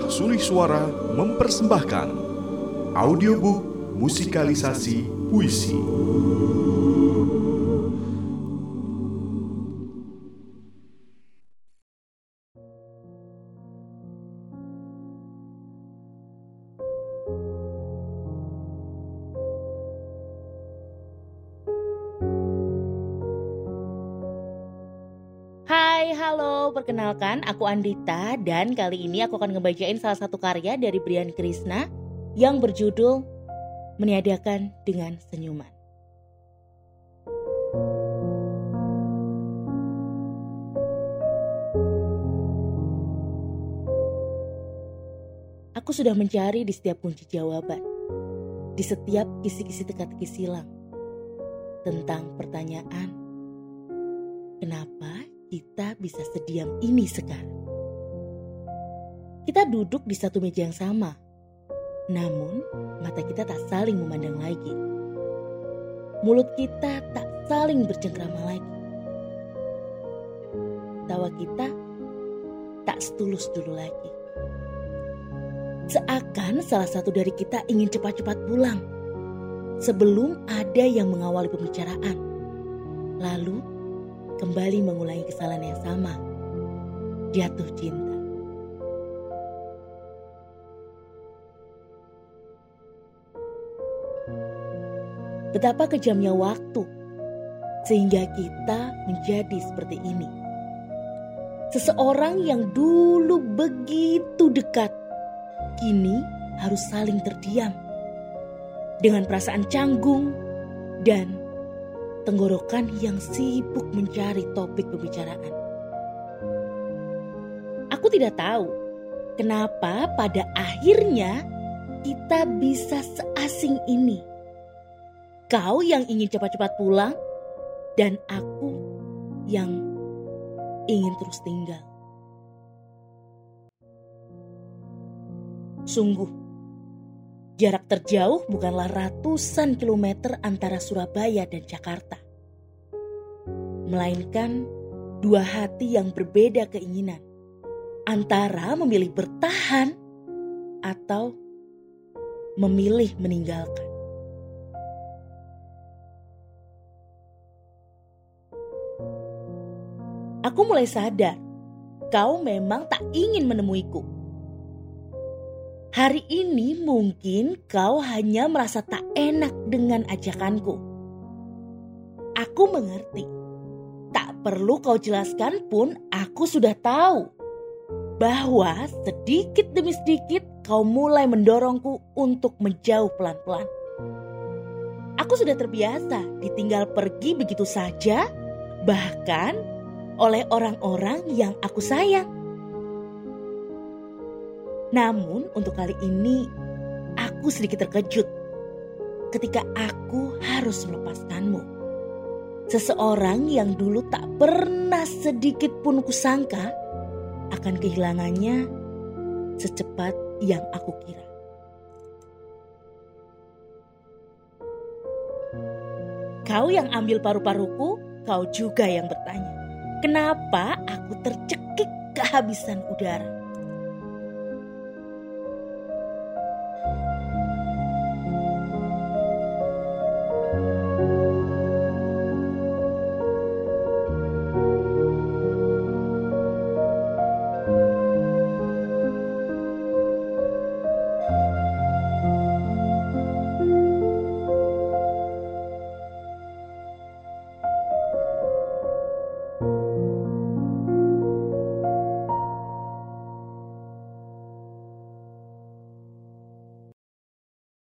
Rumah Sulih Suara mempersembahkan audiobook musikalisasi puisi. Halo, perkenalkan aku Andita dan kali ini aku akan ngebacain salah satu karya dari Brian Krishna yang berjudul Meniadakan dengan Senyuman. Aku sudah mencari di setiap kunci jawaban, di setiap kisi-kisi teka-teki silang tentang pertanyaan kenapa kita bisa sediam ini sekarang. Kita duduk di satu meja yang sama, namun mata kita tak saling memandang lagi. Mulut kita tak saling bercengkrama lagi. Tawa kita tak setulus dulu lagi. Seakan salah satu dari kita ingin cepat-cepat pulang sebelum ada yang mengawali pembicaraan. Lalu kembali mengulangi kesalahan yang sama. Jatuh cinta. Betapa kejamnya waktu sehingga kita menjadi seperti ini. Seseorang yang dulu begitu dekat, kini harus saling terdiam dengan perasaan canggung dan tenggorokan yang sibuk mencari topik pembicaraan. Aku tidak tahu kenapa pada akhirnya kita bisa seasing ini. Kau yang ingin cepat-cepat pulang dan aku yang ingin terus tinggal. Sungguh, jarak terjauh bukanlah ratusan kilometer antara Surabaya dan Jakarta, melainkan dua hati yang berbeda keinginan antara memilih bertahan atau memilih meninggalkan. Aku mulai sadar kau memang tak ingin menemuiku. Hari ini mungkin kau hanya merasa tak enak dengan ajakanku. Aku mengerti. Tak perlu kau jelaskan pun aku sudah tahu. Bahwa sedikit demi sedikit kau mulai mendorongku untuk menjauh pelan-pelan. Aku sudah terbiasa ditinggal pergi begitu saja, bahkan oleh orang-orang yang aku sayang. Namun untuk kali ini aku sedikit terkejut ketika aku harus melepaskanmu. Seseorang yang dulu tak pernah sedikit pun kusangka akan kehilangannya secepat yang aku kira. Kau yang ambil paru-paruku, kau juga yang bertanya. Kenapa aku tercekik kehabisan udara?